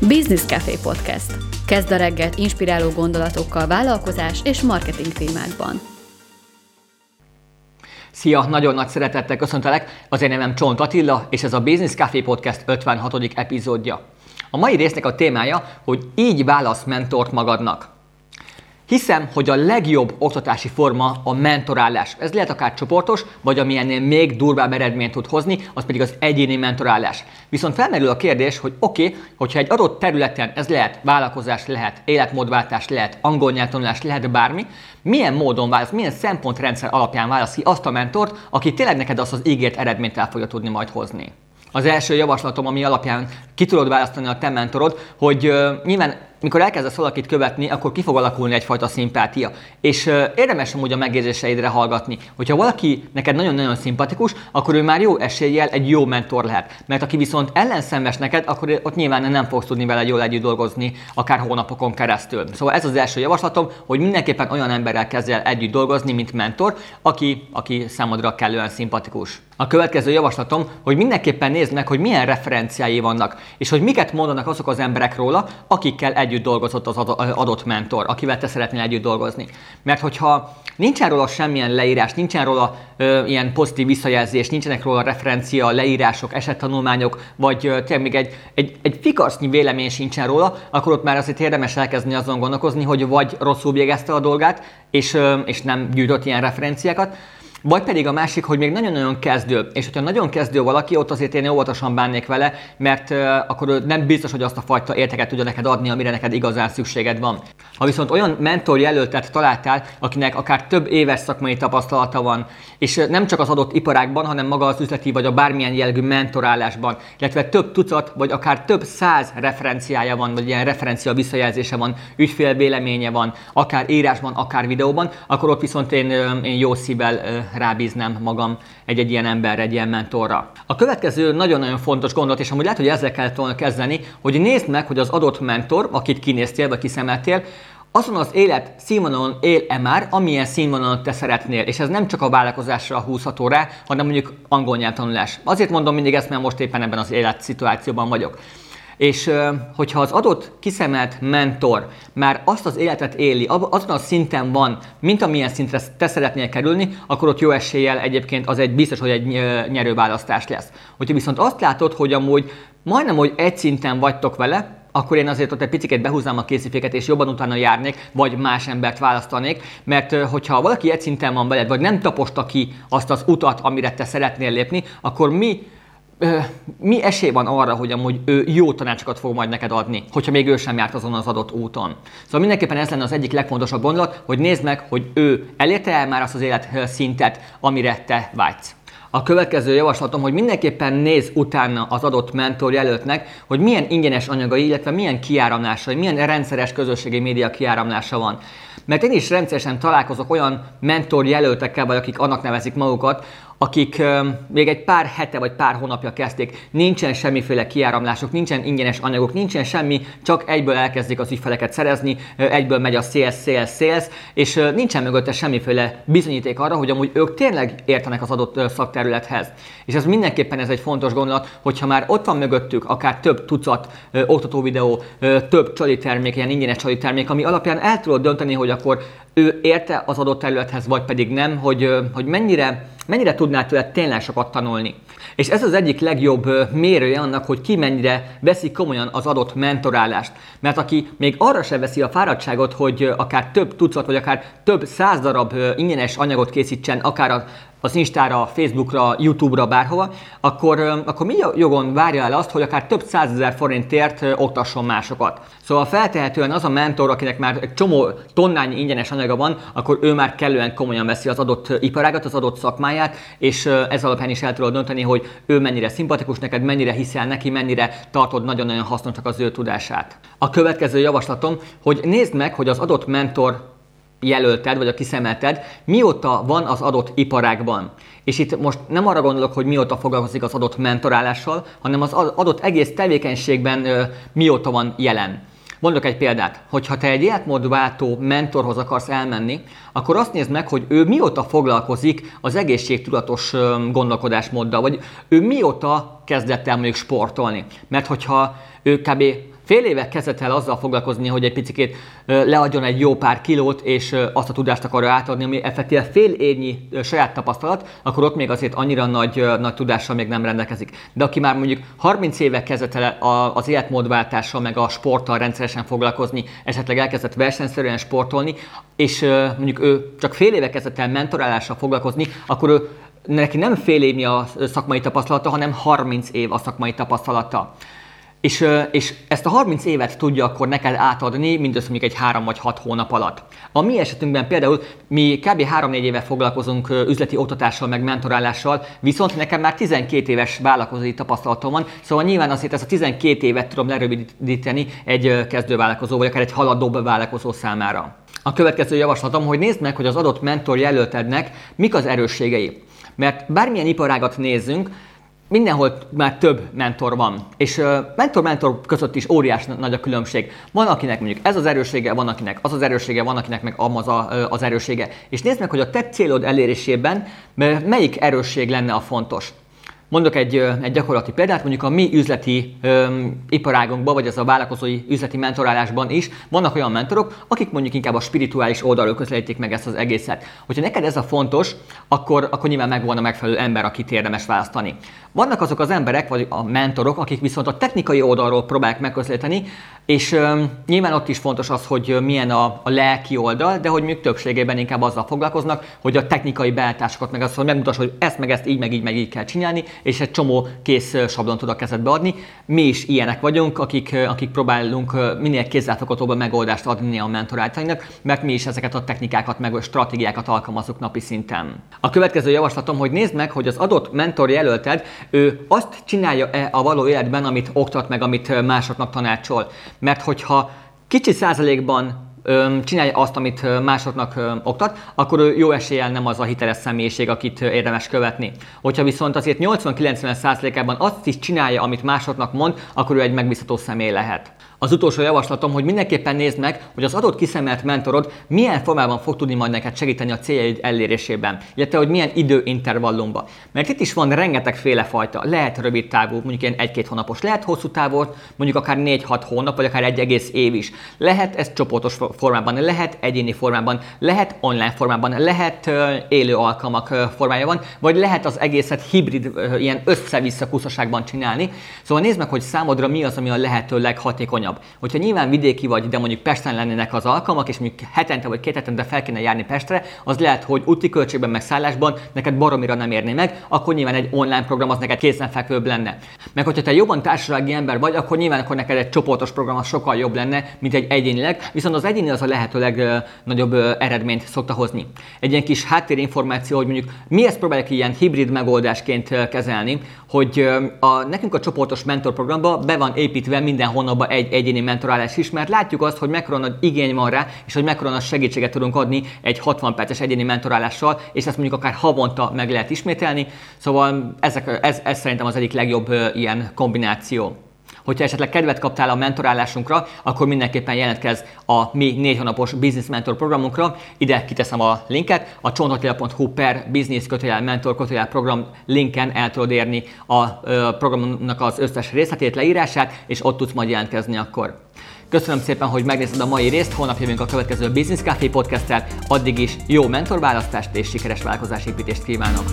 Business Café Podcast. Kezd a reggelt inspiráló gondolatokkal vállalkozás és marketing témákban. Szia, nagyon nagy szeretettel köszöntelek, az én nevem Csont Attila, és ez a Business Café Podcast 56. epizódja. A mai résznek a témája, hogy így válasz mentort magadnak. Hiszem, hogy a legjobb oktatási forma a mentorálás. Ez lehet akár csoportos, vagy ami ennél még durvább eredményt tud hozni, az pedig az egyéni mentorálás. Viszont felmerül a kérdés, hogy oké, okay, hogyha egy adott területen ez lehet vállalkozás, lehet életmódváltás, lehet angol nyelvtanulás, lehet bármi, milyen módon válasz, milyen szempontrendszer alapján válasz ki azt a mentort, aki tényleg neked azt az ígért eredményt el fogja tudni majd hozni. Az első javaslatom, ami alapján ki tudod választani a te mentorod, hogy uh, nyilván mikor elkezdesz valakit követni, akkor ki fog alakulni egyfajta szimpátia. És uh, érdemes amúgy a megjegyzéseidre hallgatni. Hogyha valaki neked nagyon-nagyon szimpatikus, akkor ő már jó eséllyel egy jó mentor lehet. Mert aki viszont ellenszenves neked, akkor ott nyilván nem fogsz tudni vele jól együtt dolgozni, akár hónapokon keresztül. Szóval ez az első javaslatom, hogy mindenképpen olyan emberrel kezdj el együtt dolgozni, mint mentor, aki, aki számodra kellően szimpatikus. A következő javaslatom, hogy mindenképpen nézd meg, hogy milyen referenciái vannak, és hogy miket mondanak azok az emberek róla, akikkel együtt dolgozott az adott mentor, akivel te szeretnél együtt dolgozni. Mert hogyha nincsen róla semmilyen leírás, nincsen róla ö, ilyen pozitív visszajelzés, nincsenek róla referencia, leírások, esettanulmányok, vagy ö, tényleg még egy, egy, egy fikarsznyi vélemény sincsen róla, akkor ott már azért érdemes elkezdeni azon gondolkozni, hogy vagy rosszul végezte a dolgát, és, ö, és nem gyűjtött ilyen referenciákat, vagy pedig a másik, hogy még nagyon-nagyon kezdő, és hogyha nagyon kezdő valaki, ott azért én óvatosan bánnék vele, mert akkor nem biztos, hogy azt a fajta érteket tudja neked adni, amire neked igazán szükséged van. Ha viszont olyan mentor jelöltet találtál, akinek akár több éves szakmai tapasztalata van, és nem csak az adott iparágban, hanem maga az üzleti vagy a bármilyen jellegű mentorálásban, illetve több tucat, vagy akár több száz referenciája van, vagy ilyen referencia visszajelzése van, ügyfél véleménye van, akár írásban, akár videóban, akkor ott viszont én, én jó szívvel rábíznám magam egy-egy ilyen ember, egy ilyen mentorra. A következő nagyon-nagyon fontos gondolat, és amúgy lehet, hogy ezzel kellett volna kezdeni, hogy nézd meg, hogy az adott mentor, akit kinéztél, vagy kiszemeltél, azon az élet színvonalon él-e már, amilyen színvonalon te szeretnél, és ez nem csak a vállalkozásra húzható rá, hanem mondjuk angol nyelvtanulás. Azért mondom mindig ezt, mert most éppen ebben az élet szituációban vagyok. És hogyha az adott kiszemelt mentor már azt az életet éli, azon a szinten van, mint amilyen szintre te szeretnél kerülni, akkor ott jó eséllyel egyébként az egy biztos, hogy egy nyerőválasztás lesz. Hogyha viszont azt látod, hogy amúgy majdnem, hogy egy szinten vagytok vele, akkor én azért ott egy picit behúznám a késziféket, és jobban utána járnék, vagy más embert választanék, mert hogyha valaki egy szinten van veled, vagy nem taposta ki azt az utat, amire te szeretnél lépni, akkor mi mi esély van arra, hogy amúgy ő jó tanácsokat fog majd neked adni, hogyha még ő sem járt azon az adott úton. Szóval mindenképpen ez lenne az egyik legfontosabb gondolat, hogy nézd meg, hogy ő elérte el már azt az életszintet, amire te vágysz. A következő javaslatom, hogy mindenképpen néz utána az adott mentor jelöltnek, hogy milyen ingyenes anyagai, illetve milyen kiáramlásai, milyen rendszeres közösségi média kiáramlása van. Mert én is rendszeresen találkozok olyan mentor jelöltekkel, vagy akik annak nevezik magukat, akik még egy pár hete vagy pár hónapja kezdték, nincsen semmiféle kiáramlások, nincsen ingyenes anyagok, nincsen semmi, csak egyből elkezdik az ügyfeleket szerezni, egyből megy a sales, sales, sales, és nincsen mögötte semmiféle bizonyíték arra, hogy amúgy ők tényleg értenek az adott szakterülethez. És ez mindenképpen ez egy fontos gondolat, hogyha már ott van mögöttük akár több tucat oktató videó, több csali termék, ilyen ingyenes csali termék, ami alapján el tudod dönteni, hogy akkor ő érte az adott területhez, vagy pedig nem, hogy, hogy mennyire, mennyire tudná tőle tényleg sokat tanulni. És ez az egyik legjobb mérője annak, hogy ki mennyire veszi komolyan az adott mentorálást. Mert aki még arra se veszi a fáradtságot, hogy akár több tucat, vagy akár több száz darab ingyenes anyagot készítsen, akár a az Instára, Facebookra, YouTube-ra, bárhova, akkor, akkor mi jogon várja el azt, hogy akár több százezer forintért oktasson másokat. Szóval feltehetően az a mentor, akinek már egy csomó tonnányi ingyenes anyaga van, akkor ő már kellően komolyan veszi az adott iparágat, az adott szakmáját, és ez alapján is el tudod dönteni, hogy ő mennyire szimpatikus neked, mennyire hiszel neki, mennyire tartod nagyon-nagyon hasznosnak az ő tudását. A következő javaslatom, hogy nézd meg, hogy az adott mentor jelölted, vagy a kiszemelted, mióta van az adott iparágban. És itt most nem arra gondolok, hogy mióta foglalkozik az adott mentorálással, hanem az adott egész tevékenységben ö, mióta van jelen. Mondok egy példát, hogyha te egy életmódváltó mentorhoz akarsz elmenni, akkor azt nézd meg, hogy ő mióta foglalkozik az egészségtudatos gondolkodásmóddal, vagy ő mióta kezdett el mondjuk sportolni. Mert hogyha ő kb fél éve kezdett el azzal foglalkozni, hogy egy picit leadjon egy jó pár kilót, és azt a tudást akarja átadni, ami effektíve fél évnyi saját tapasztalat, akkor ott még azért annyira nagy, nagy tudással még nem rendelkezik. De aki már mondjuk 30 éve kezdett el az életmódváltással, meg a sporttal rendszeresen foglalkozni, esetleg elkezdett versenyszerűen sportolni, és mondjuk ő csak fél éve kezdett el mentorálással foglalkozni, akkor ő neki nem fél évnyi a szakmai tapasztalata, hanem 30 év a szakmai tapasztalata. És, és ezt a 30 évet tudja akkor neked átadni, mindössze mondjuk egy 3 vagy 6 hónap alatt. A mi esetünkben például mi kb. 3-4 éve foglalkozunk üzleti oktatással, meg mentorálással, viszont nekem már 12 éves vállalkozói tapasztalatom van, szóval nyilván azért ezt a 12 évet tudom lerövidíteni egy kezdővállalkozó, vagy akár egy haladóbb vállalkozó számára. A következő javaslatom, hogy nézd meg, hogy az adott mentor jelöltednek mik az erősségei. Mert bármilyen iparágat nézzünk, mindenhol már több mentor van, és mentor-mentor között is óriás nagy a különbség. Van, akinek mondjuk ez az erőssége, van, akinek az az erőssége, van, akinek meg az az erőssége. És nézd meg, hogy a te célod elérésében melyik erősség lenne a fontos. Mondok egy, egy gyakorlati példát, mondjuk a mi üzleti öm, iparágunkban, vagy az a vállalkozói üzleti mentorálásban is vannak olyan mentorok, akik mondjuk inkább a spirituális oldalról közelítik meg ezt az egészet. Hogyha neked ez a fontos, akkor, akkor nyilván megvan a megfelelő ember, akit érdemes választani. Vannak azok az emberek, vagy a mentorok, akik viszont a technikai oldalról próbálják megközelíteni, és öm, nyilván ott is fontos az, hogy milyen a, a lelki oldal, de hogy még többségében inkább azzal foglalkoznak, hogy a technikai beállításokat meg azt, hogy megmutass, hogy ezt meg ezt így meg így meg így kell csinálni, és egy csomó kész sablon tud a kezedbe adni. Mi is ilyenek vagyunk, akik, akik próbálunk minél kézzelfoghatóbb megoldást adni a mentoráltainak, mert mi is ezeket a technikákat, meg a stratégiákat alkalmazunk napi szinten. A következő javaslatom, hogy nézd meg, hogy az adott mentor jelölted, ő azt csinálja-e a való életben, amit oktat meg, amit másoknak tanácsol. Mert hogyha kicsi százalékban csinálja azt, amit másoknak oktat, akkor ő jó eséllyel nem az a hiteles személyiség, akit érdemes követni. Hogyha viszont azért 80-90%-ában azt is csinálja, amit másoknak mond, akkor ő egy megbízható személy lehet. Az utolsó javaslatom, hogy mindenképpen nézd meg, hogy az adott kiszemelt mentorod milyen formában fog tudni majd neked segíteni a céljaid elérésében, illetve hogy milyen időintervallumban. Mert itt is van rengeteg féle fajta. Lehet rövid távú, mondjuk ilyen egy-két hónapos, lehet hosszú távú, mondjuk akár 4-6 hónap, vagy akár egy egész év is. Lehet ez csoportos formában, lehet egyéni formában, lehet online formában, lehet élő alkalmak formájában, vagy lehet az egészet hibrid, ilyen össze-vissza csinálni. Szóval nézd meg, hogy számodra mi az, ami a lehető leghatékonyabb alacsonyabb. Hogyha nyilván vidéki vagy, de mondjuk Pesten lennének az alkalmak, és mondjuk hetente vagy két hetente fel kéne járni Pestre, az lehet, hogy úti költségben, meg szállásban neked baromira nem érné meg, akkor nyilván egy online program az neked kézenfekvőbb lenne. Meg hogyha te jobban társasági ember vagy, akkor nyilván akkor neked egy csoportos program az sokkal jobb lenne, mint egy egyénileg, viszont az egyéni az a lehető legnagyobb eredményt szokta hozni. Egy ilyen kis háttérinformáció, hogy mondjuk mi ezt próbáljuk ilyen hibrid megoldásként kezelni, hogy a, nekünk a csoportos mentorprogramba be van építve minden hónapban egy egyéni mentorálás is, mert látjuk azt, hogy mekkora nagy igény van rá, és hogy mekkora segítséget tudunk adni egy 60 perces egyéni mentorálással, és ezt mondjuk akár havonta meg lehet ismételni. Szóval ezek, ez, ez szerintem az egyik legjobb ilyen kombináció. Hogyha esetleg kedvet kaptál a mentorálásunkra, akkor mindenképpen jelentkezz a mi négy hónapos Business Mentor programunkra. Ide kiteszem a linket, a csontatila.hu per business kötőjel mentor kötőjel program linken el tudod érni a programnak az összes részletét, leírását, és ott tudsz majd jelentkezni akkor. Köszönöm szépen, hogy megnézted a mai részt, holnap jövünk a következő Business Café podcast addig is jó mentorválasztást és sikeres vállalkozásépítést kívánok!